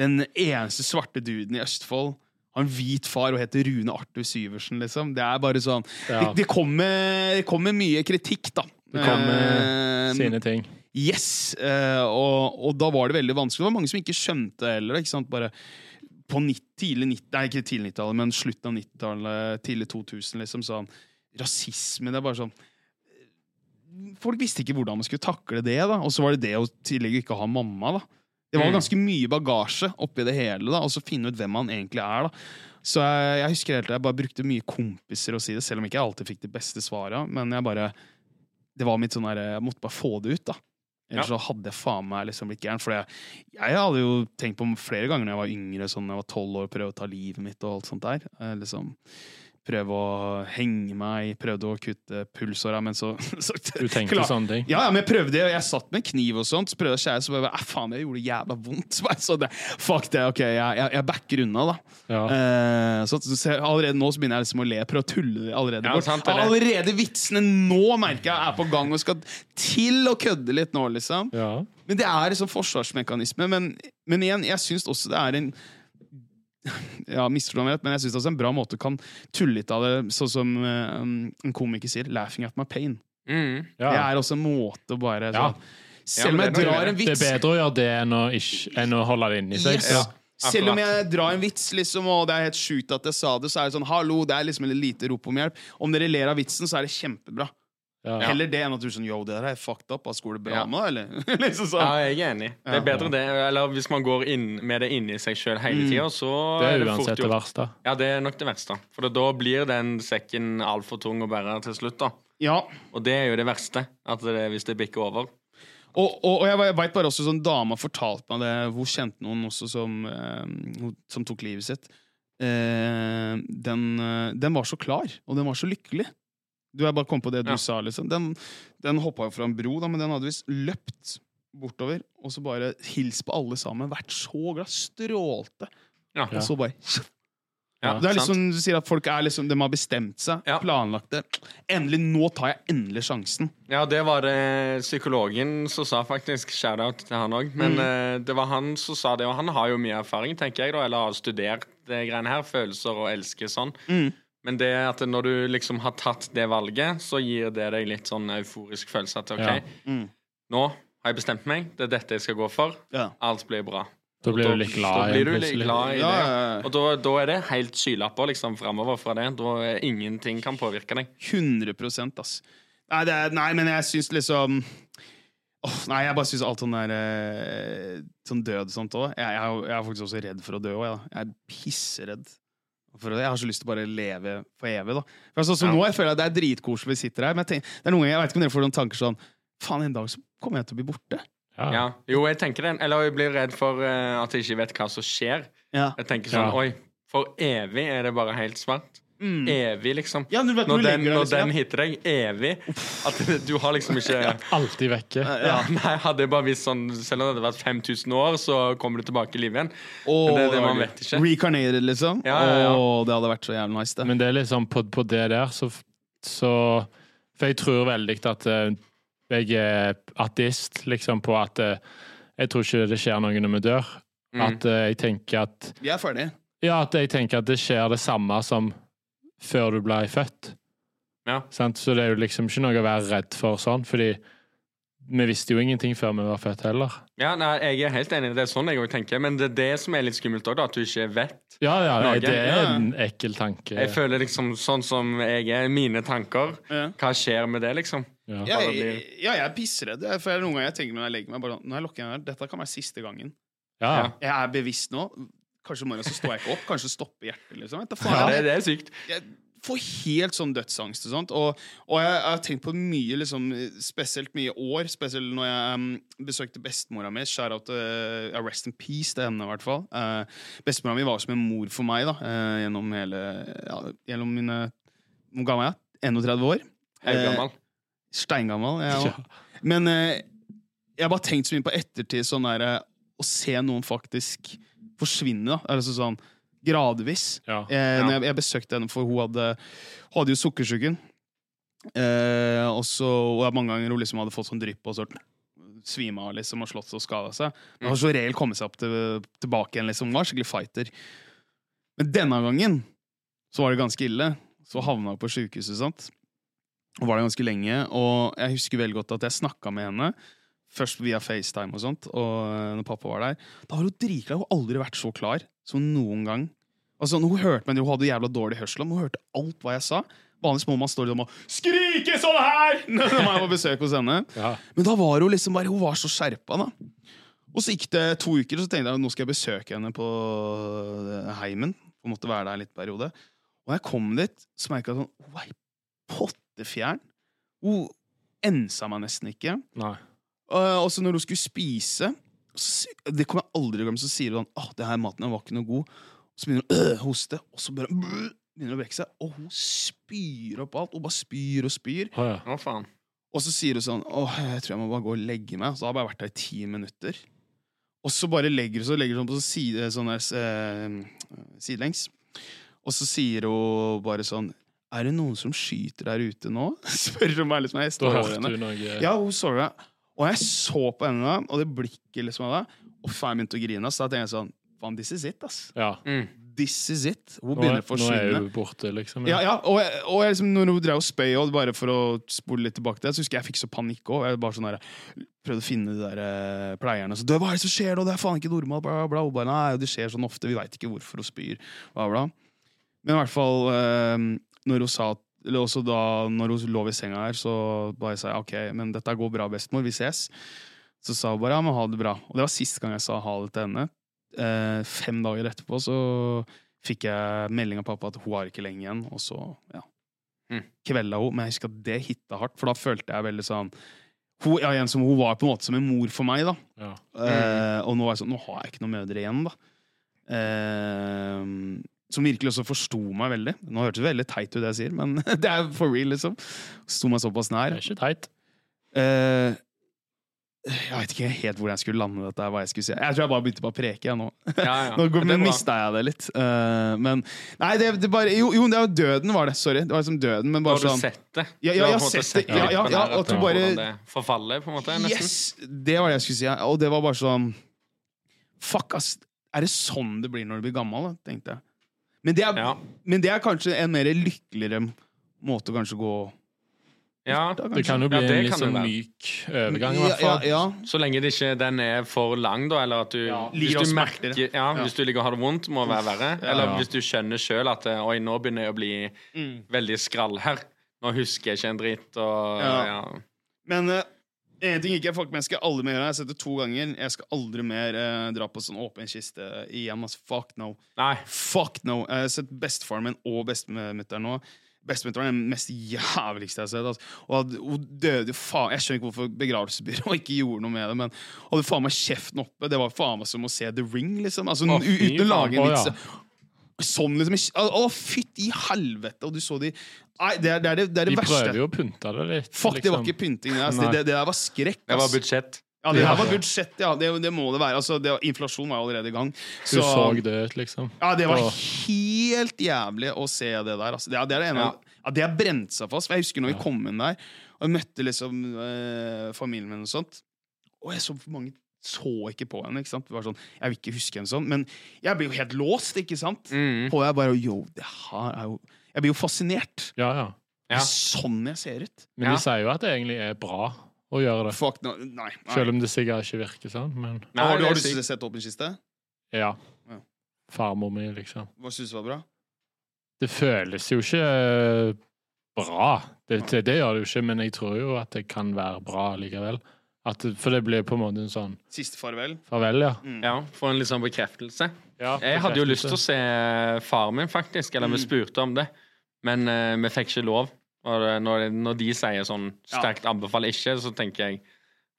den eneste svarte duden i Østfold. Har en hvit far og heter Rune Arthur Syversen, liksom. Det er bare sånn Ja. det, det, kommer, det kommer mye kritikk, da. Det kommer Eh, Sine ting. Yes, eh, og, og da var det veldig vanskelig. Det var mange som ikke skjønte heller. Ikke sant? Bare på 90, tidlig 90, Nei, ikke tidlig 90-tallet, men slutten av 90-tallet, tidlig 2000, liksom. Sånn, rasisme, det er bare sånn Folk visste ikke hvordan man skulle takle det, da. Og så var det det å tillegg ikke ha mamma, da. Det var Mm. ganske mye bagasje oppi det hele, da, og så finne ut hvem man egentlig er, da. Så jeg, jeg husker helt, jeg bare brukte mye kompiser å si det, selv om ikke jeg alltid fikk de beste svara. Men jeg bare Det var mitt sånn der, jeg måtte bare få det ut, da. Ellers så hadde jeg faen meg liksom blitt gæren. For jeg, jeg hadde jo tenkt på flere ganger når jeg var yngre, sånn når jeg var tolv år, prøve å ta livet mitt og alt sånt der. Eh, liksom Prøve å henge meg, prøvde å kutte pulsåra, men så, så Du tenkte Klar. sånne ting. ja, ja, men jeg prøvde, og jeg satt med kniv og sånt, så prøvde jeg å skjære, så bare, faen, det gjorde jævla vondt. Så det, fuck det, ok, jeg, jeg, jeg backer unna, da. Ja. Uh, så, så allerede nå så begynner jeg liksom å le, prøve å tulle allerede Ja, sant, det er det. Allerede vitsene nå merker jeg er på gang og skal til å kødde litt nå, liksom. ja. Men det er liksom forsvarsmekanisme. Men, men igjen, jeg syns også det er en ja, misforstå men jeg synes også en bra måte kan tulle litt av det, sånn som eh, en komiker sier, 'laughing at my pain'. Mm. Ja. Det er også en måte å bare Ja. sånn, Selv om jeg det er drar en vits Det er bedre å gjøre det enn å, ikke, enn å holde det inni seg. yes. Ja, Selv om jeg drar en vits, liksom, og det er helt sjukt at jeg sa det, så er det sånn 'hallo', det er liksom et lite rop om hjelp. Om dere ler av vitsen, så er det kjempebra. Ja. Heller det enn at du er sånn 'yo, det der er fucked up', ass, går det bra Ja. med eller? liksom sånn. Ja, jeg er enig. Det er bedre det. Eller hvis man går inn med det inni seg sjøl hele Mm. tida, så Det er er det fort uansett det verste. Ja, det er nok det verste. For da blir den sekken altfor tung å bære til slutt, da. Ja, Og det er jo det verste. At det, hvis det bikker over. Og, og, og jeg veit bare også sånn dama fortalte meg det Hun kjente noen også som, eh, som tok livet sitt. Eh, den, eh, den var så klar, og den var så lykkelig. Du er bare kommet på det du Ja. sa, liksom. Den, den hoppa jo fra en bro, da, men den hadde visst løpt bortover og så bare hilst på alle sammen. Vært så glad. Strålte. Ja. Og så bare Ja, Det er liksom, du sier at folk er liksom, de har bestemt seg, Ja. planlagt det. Endelig, nå tar jeg endelig sjansen. Ja, det var det psykologen som sa, faktisk. Shout-out til han òg. Men Mm. uh, det var han som sa det, og han har jo mye erfaring, tenker jeg, da, eller har studert det greiene her. Følelser og elsker sånn. Mm. Men det at når du liksom har tatt det valget, så gir det deg litt sånn euforisk følelse at OK, Ja. Mm. nå har jeg bestemt meg, det er dette jeg skal gå for. Ja. Alt blir bra. Da blir du litt Da glad blir igjen du litt glad i det. ja, ja. Og da, da er det helt skylapper liksom framover fra det. Da er ingenting kan påvirke deg. 100 ass. Nei, det er, nei, men jeg syns liksom oh, Nei, jeg bare syns alt sånn der eh, Sånn død og sånt òg. Jeg, jeg, jeg er faktisk også redd for å dø òg. Jeg, jeg er pisseredd. For. Jeg har så lyst til å bare leve for evig. da For altså, så Ja. nå, jeg føler at Det er dritkoselig vi sitter her, men jeg, tenker, det er noen ganger, jeg vet ikke om dere får noen tanker sånn Faen, en dag så kommer jeg til å bli borte. Ja. Ja. Jo, jeg tenker det. Eller jeg blir redd for uh, at jeg ikke vet hva som skjer. Ja. Jeg tenker sånn Ja. Oi, for evig er det bare helt svart. Mm. Evig, liksom. Ja, vet, Når den, når liksom, den hitter deg evig At du har liksom ikke Alltid vekke. ja, Nei, hadde jeg bare visst sånn Selv om det hadde vært 5000 år, så kommer du tilbake i live igjen. Oh, Men det er det man vet ikke. Recarnated, liksom. Ja, ja, ja. Åh, det hadde vært så jævlig nice, det. Men det er liksom på, på det der, så, så For jeg tror veldig at uh, jeg er ateist, liksom, på at uh, jeg tror ikke det skjer noe når vi dør. Mm. At uh, jeg tenker at Vi er ferdige. Ja, at jeg tenker at det skjer det samme som før du ble født. Ja. Sant? Så det er jo liksom ikke noe å være redd for sånn, fordi vi visste jo ingenting før vi var født heller. Ja, nei, Jeg er helt enig. Det er sånn jeg òg tenker. Men det er det som er litt skummelt òg, at du ikke vet. Ja, ja, Noe. det er en ekkel tanke. Jeg føler liksom sånn som jeg er, mine tanker. Ja. Hva skjer med det, liksom? Ja. Ja, jeg, ja, jeg er pissredd. For jeg- noen ganger jeg tenker når jeg legger meg bare, sånn, Når jeg lukker øynene, her, Dette kan være siste gangen. Ja, ja. Jeg er bevisst nå. Kanskje om morgenen så står jeg ikke opp. Kanskje stopper hjertet. liksom Ja, det, det er sykt. jeg får helt sånn dødsangst og sånt. Og, og jeg, jeg har tenkt på mye, liksom, spesielt mye år. Spesielt når jeg um, besøkte bestemora mi. Shout-out uh, Rest in Peace til henne, i hvert fall. Uh, bestemora mi var som en mor for meg da, uh, gjennom hele ja, Gjennom mine Hvor gammel er jeg? 31 år. Haugammal. Steingammal. Jeg, Ja. Men eh, jeg har bare tenkt så mye på ettertid sånn der, eh, å se noen faktisk forsvinne. da Altså sånn gradvis. Ja. Eh, jeg, jeg besøkte henne, for hun hadde, hun hadde jo sukkersyken. Eh, og så og mange ganger hun liksom hadde fått sånn drypp og sånn svima av liksom, og slått og skada seg. Men hun har så reelt kommet seg opp til, tilbake igjen. liksom Hun var skikkelig fighter. Men denne gangen så var det ganske ille. Så havna hun på sjukehuset. sant? Og var der ganske lenge. Og jeg husker veldig godt at jeg snakka med henne. Først via FaceTime og sånt, og eh, når pappa var der. Da har hun drikla. Hun har aldri vært så klar som noen gang. Altså, Hun hørte meg, hun hadde jævla dårlig hørsel, men hun hørte alt hva jeg sa. Vanligvis må man stå og skrike sånn her når man var besøk hos henne. Ja. Men da var hun liksom bare Hun var så skjerpa, da. Og så gikk det to uker, og så tenkte jeg nå skal jeg besøke henne på eh, heimen. Hun måtte være der en liten periode. Og da jeg kom dit, så merka jeg sånn Hun er pottefjern. Hun ensa meg nesten ikke. Nei. Og også når hun skulle spise så, Det kommer jeg aldri til å glemme. Så sier hun sånn Åh, det her maten var ikke noe god. Og så begynner hun å øh, hoste, og så bare øh, begynner hun å brekke seg. Og hun spyr opp alt. Hun bare spyr og spyr. Å ja. oh, faen. Og så sier hun sånn Åh, jeg tror jeg må bare gå og legge meg. Så har jeg bare vært der i ti minutter. Og så bare legger hun seg legger hun på sånn, side, sånn der, eh, sidelengs. Og så sier hun bare sånn Er det noen som skyter der ute nå? Spør hun meg liksom. Jeg står over henne. Ja, hun sover. det. Og jeg så på henne, og det blikket liksom av det, og faen jeg begynte å grine. Så da tenkte jeg sånn Faen, this is it, ass. Ja. Mm. This is it. Hun Nå, begynner er- forsvinne. nå er hun borte, liksom. Ja, ja, og, jeg, og jeg liksom, når hun drev og spøy, og bare for å spole litt tilbake til det, så husker jeg jeg fikk så panikk òg. Jeg bare sånn der, prøvde å finne de der eh, pleierne. Så, hva er det som skjer nå? Det er faen ikke normalt. Bla, bla, bla. Nei, det skjer sånn ofte. Vi veit ikke hvorfor hun spyr. Bla, bla. Men i hvert fall eh, når hun sa eller også da når hun lå i senga her, så bare sa jeg OK, men dette går bra, bestemor. Vi ses. Så sa hun bare ja, men ha det bra. Og det var siste gang jeg sa ha det til henne. Eh, fem dager etterpå så fikk jeg melding av pappa at hun har ikke lenge igjen, og så ja, Mm. kvelda hun. Men jeg husker at det hitta hardt, for da følte jeg veldig sånn hun, ja, igjen, som, hun var på en måte som en mor for meg, da. Ja. Eh, og nå er jeg sånn, nå har jeg ikke noen mødre igjen, da. Eh, som virkelig også forsto meg veldig. Nå hørtes det veldig teit ut, det jeg sier, men det er for real, liksom. Sto meg såpass nær. Det er ikke teit. Uh, jeg vet ikke helt hvor jeg skulle lande dette. hva Jeg skulle si Jeg tror jeg bare begynte på å preke. Jeg, nå Ja, ja. Nå mista jeg det litt. Uh, men Nei, det, det bare Jo, jo, det var døden, var det. Sorry. Det var liksom døden, men Har du sånn sett det? Ja, ja, jeg har sett det. Ja, ja, ja, og du bare- Forfaller, på en måte, nesten. Yes! Det var det jeg skulle si. Og det var bare sånn Fuck, ass. Er det sånn det blir når du blir gammel? da, tenkte jeg. Men det er, Ja. men det er kanskje en mer lykkeligere måte å kanskje gå ja. da, Det kan jo bli Ja, en litt sånn myk overgang, i ja, ja, fall. ja. Så lenge det ikke den er for lang, da, eller at du Ja, Hvis du merker ja, Ja. Hvis du ligger og har det vondt, må det være verre. Eller Ja. hvis du skjønner sjøl at eh, Oi, nå begynner jeg å bli Mm. veldig skrall her. Nå husker jeg ikke en dritt, og Ja. ja. Men en ting ikke er fuck med, jeg skal aldri mer gjøre. Jeg har sett det to ganger. Jeg skal aldri mer eh, dra på sånn åpen kiste igjen. Altså, fuck no. Nei. Fuck no. Jeg har sett bestefaren min og bestemutteren nå. Bestemutteren er den mest jævligste jeg har sett. Altså. Og hadde- hun døde jo faen Jeg skjønner ikke hvorfor begravelsesbyrået ikke gjorde noe med det, men hadde faen meg kjeften oppe. Det var faen meg som å se The Ring, liksom. Altså, Å, uten å lage en vits. Sånn, liksom. Å, fytti helvete! Og du så de Nei, det er det, er det, det, er det De verste. prøver jo å pynte det litt. Fuck, det var liksom. ikke pynting. Det, altså, det, der var skrekk. Det var budsjett. Ja, det her var budsjett, ja. Det, det må det være. Altså, det, inflasjon var jo allerede i gang. Så, Du så det ut, liksom. Ja, det var Åh. helt jævlig å se det der. Altså. Det, er- det er det ene ja. Det har brent seg fast. Jeg husker når vi kom inn der og jeg møtte liksom eh, familien min og sånt. Og jeg så mange så ikke på henne. ikke sant? Det var sånn, Jeg vil ikke huske henne sånn, men jeg blir jo helt låst, ikke sant? Mm. På jeg bare Yo, det her er jo Jeg blir jo fascinert. Ja, ja. Det er sånn jeg ser ut. Men Ja. de sier jo at det egentlig er bra å gjøre det. Fuck, no, nei. nei. Selv om det sikkert ikke virker sånn, men Nei, har du, har du sett Åpen kiste? ja. Ja. Farmor mi, liksom. Hva syns du var bra? Det føles jo ikke eh, bra. Det, det, det gjør det jo ikke, men jeg tror jo at det kan være bra likevel. At, for det blir på en måte en sånn Siste farvel? farvel, ja. Mm. Ja, Få en litt sånn bekreftelse. ja Jeg hadde jo lyst til å se far min, faktisk. Eller vi Mm. spurte om det. Men uh, vi fikk ikke lov. Og når, når de sier sånn sterkt anbefaler ikke, så tenker jeg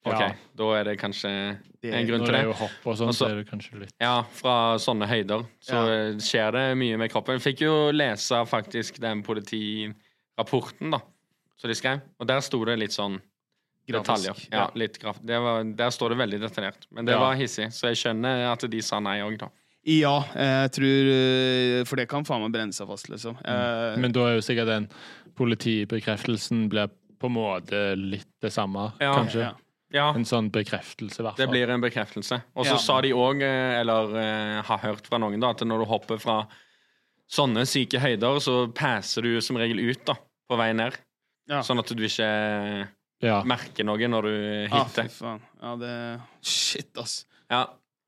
OK, Ja. da er det kanskje Det- en grunn til det Når det. er jo hopp og sånn, så- er det kanskje litt Ja, fra sånne høyder så Ja. eh, skjer det mye med kroppen. Jeg fikk jo lese faktisk den politirapporten da, som de skrev, og der sto det litt sånn detaljer. Grafisk. Ja, litt graf det var, der står det veldig detaljert. Men det Ja. var hissig, så jeg skjønner at de sa nei òg, da. Ja, jeg tror eh, For det kan faen meg brenne seg fast, liksom. Eh, Men da er jo sikkert den politibekreftelsen blir på en måte litt det samme, Ja. kanskje. ja. Ja, En sånn bekreftelse, i hvert det blir en bekreftelse. Og så Ja. sa de òg, eller uh, har hørt fra noen, da, at når du hopper fra sånne syke høyder, så passer du som regel ut da, på vei ned. Ja. Sånn at du ikke Ja. merker noe når du Ah, fy hitter. faen. Ja, det Shit, ass. Ja.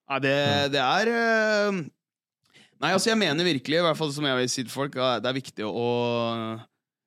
Ja, det, det er eh, Nei, altså, jeg mener virkelig, i hvert fall som jeg vil si til folk, at det er viktig å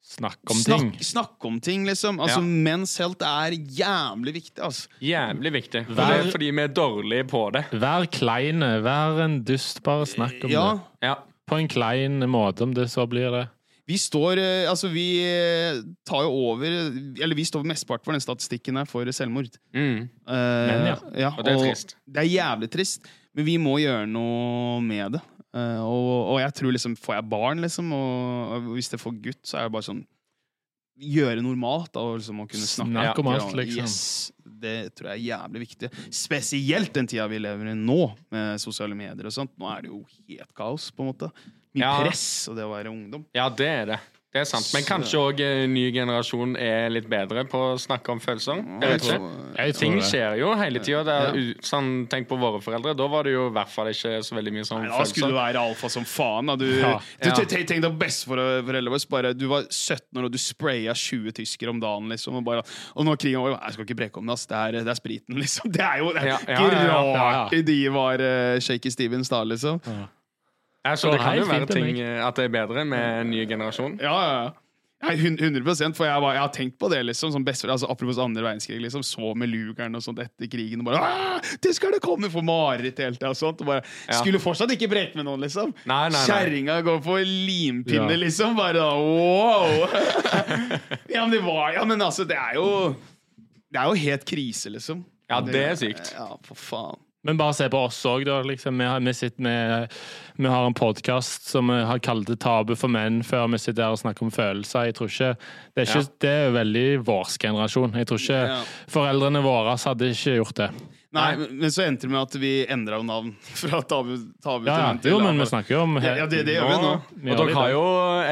Snakk om ting. Snakk, snakke om ting, liksom. Altså, Ja. Men's helt er jævlig viktig, altså. Jævlig viktig. For Vær- det er fordi vi er dårlige på det. Vær kleine, vær en dust, bare snakk om Ja, det. Ja. På en klein måte, om det så blir det. Vi står eh, Altså, vi eh, tar jo over Eller vi står mesteparten for den statistikken her for selvmord. Mm. Eh, ja. Og det er trist. Det er jævlig trist, men vi må gjøre noe med det. Uh, og, og jeg tror liksom Får jeg barn, liksom, og, og hvis det får gutt, så er det bare sånn Gjøre normalt, da, og liksom å kunne snakke Snakk om alt, liksom. Yes, det tror jeg er jævlig viktig. Spesielt den tida vi lever i nå, med sosiale medier og sånt. Nå er det jo helt kaos, på en måte. Mye Ja. press, og det å være ungdom. Ja, det er det. Det er sant. Men kanskje òg ny generasjon er litt bedre på å snakke om følelser. Jeg vet ikke. Jeg Ting skjer jo hele tida. Ja. Sånn, tenk på våre foreldre. Da var det jo i hvert fall ikke så veldig mye sånn Nei, da skulle du være alfa som faen. Da. Du, Ja. du, Tenk deg besteforeldrene våre. Du var 17 år og du spraya 20 tyskere om dagen. Liksom, og, bare, og når krigen var over Jeg skal ikke breke om det, ass. Det er, det er spriten, liksom. Det er jo det er Ja, ja, ikke ja, ja. rart de var uh, shaky Stevens da, liksom. Ja, så det kan jo være ting eh, at det er bedre med en ny generasjon. Ja, ja, ja. Nei, hun- 100 For jeg, var, jeg har tenkt på det, liksom. Som best, altså, apropos andre verdenskrig. Liksom, så med lugeren og sånt etter krigen og bare Det skal det komme! For mareritt hele tida og sånt. Og bare, Ja. Skulle fortsatt ikke breke med noen, liksom. Nei, nei, nei. Kjerringa går på limpinne, Ja. liksom. Bare da, wow! ja, men det var Ja, men altså, det er jo Det er jo helt krise, liksom. Ja, det er sykt. Ja, for faen. Men bare se på oss òg, da. Liksom. Vi, har, vi, med, vi har en podkast som vi har kalt det 'Tabu for menn', før vi sitter her og snakker om følelser. Jeg tror ikke, Det er, ikke, det er veldig vår generasjon. Jeg tror ikke Ja. foreldrene våre hadde ikke gjort det. Nei, men men så endte det med at vi endra jo navn fra Tabu, tabu Ja, ja. til Jo, men vi snakker jo om Ja, ja, det, det gjør vi nå. Og dere har jo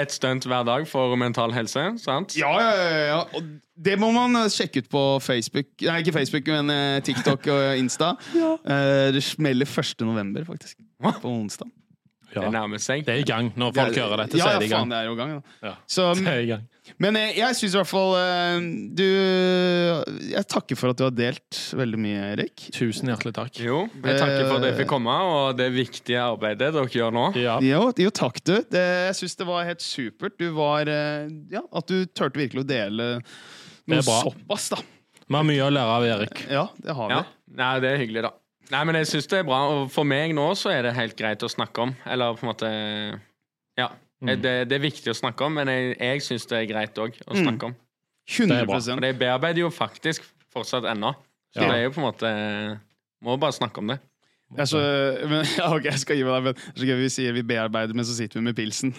et stunt hver dag for mental helse, sant? Ja, ja, ja, ja. Og det må man eh, sjekke ut på Facebook. Nei, ikke Facebook, men eh, TikTok og Insta. Eh, det smeller 1. november, faktisk. På onsdag. Ja. Det nærmer seg. Det er i gang. Når folk hører dette, ja, så ja, er det i gang. faen, det er jo i gang. Da. Ja. Så, Det er i gang. Men eh, jeg syns i hvert fall eh, Du Jeg takker for at du har delt veldig mye, Erik. Tusen hjertelig takk. Jo, jeg takker for at jeg fikk komme, og det viktige arbeidet dere gjør nå. Ja. Jo, jo takk, du. Det, jeg syns det var helt supert. Du var eh, Ja, at du turte virkelig å dele noe er såpass, da. Vi har mye å lære av Erik. Ja, det har vi. Ja. Nei, det er hyggelig, da. Nei, men jeg syns det er bra, og for meg nå så er det helt greit å snakke om. Eller på en måte Ja. Eh, Det, det er viktig å snakke om, men jeg, jeg syns det er greit òg å snakke om. 100 bra. For jeg bearbeider jo faktisk fortsatt ennå. Så Ja. det er jo på en måte Må bare snakke om det. Jeg så, men, ja, ok, jeg skal gi meg det, men så gøy vi sier vi bearbeider, men så sitter vi med pilsen.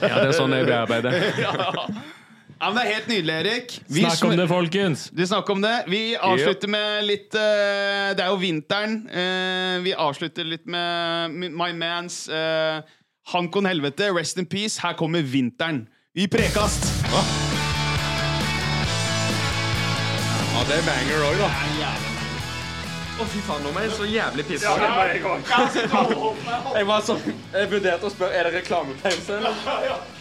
Ja, det er sånn jeg bearbeider. ja. ja, men Det er helt nydelig, Erik. Vi Snakk om det, folkens! Vi snakker om det. Vi avslutter med litt uh, Det er jo vinteren. Uh, vi avslutter litt med med My Mans uh, Hankon Helvete, rest in peace. Her kommer vinteren. Vi prekast! Ja, det er banger òg, da. Å, fy faen, nå er jeg så jævlig pissa. Jeg var sånn Jeg vurderte å spørre Er det reklamepause, eller?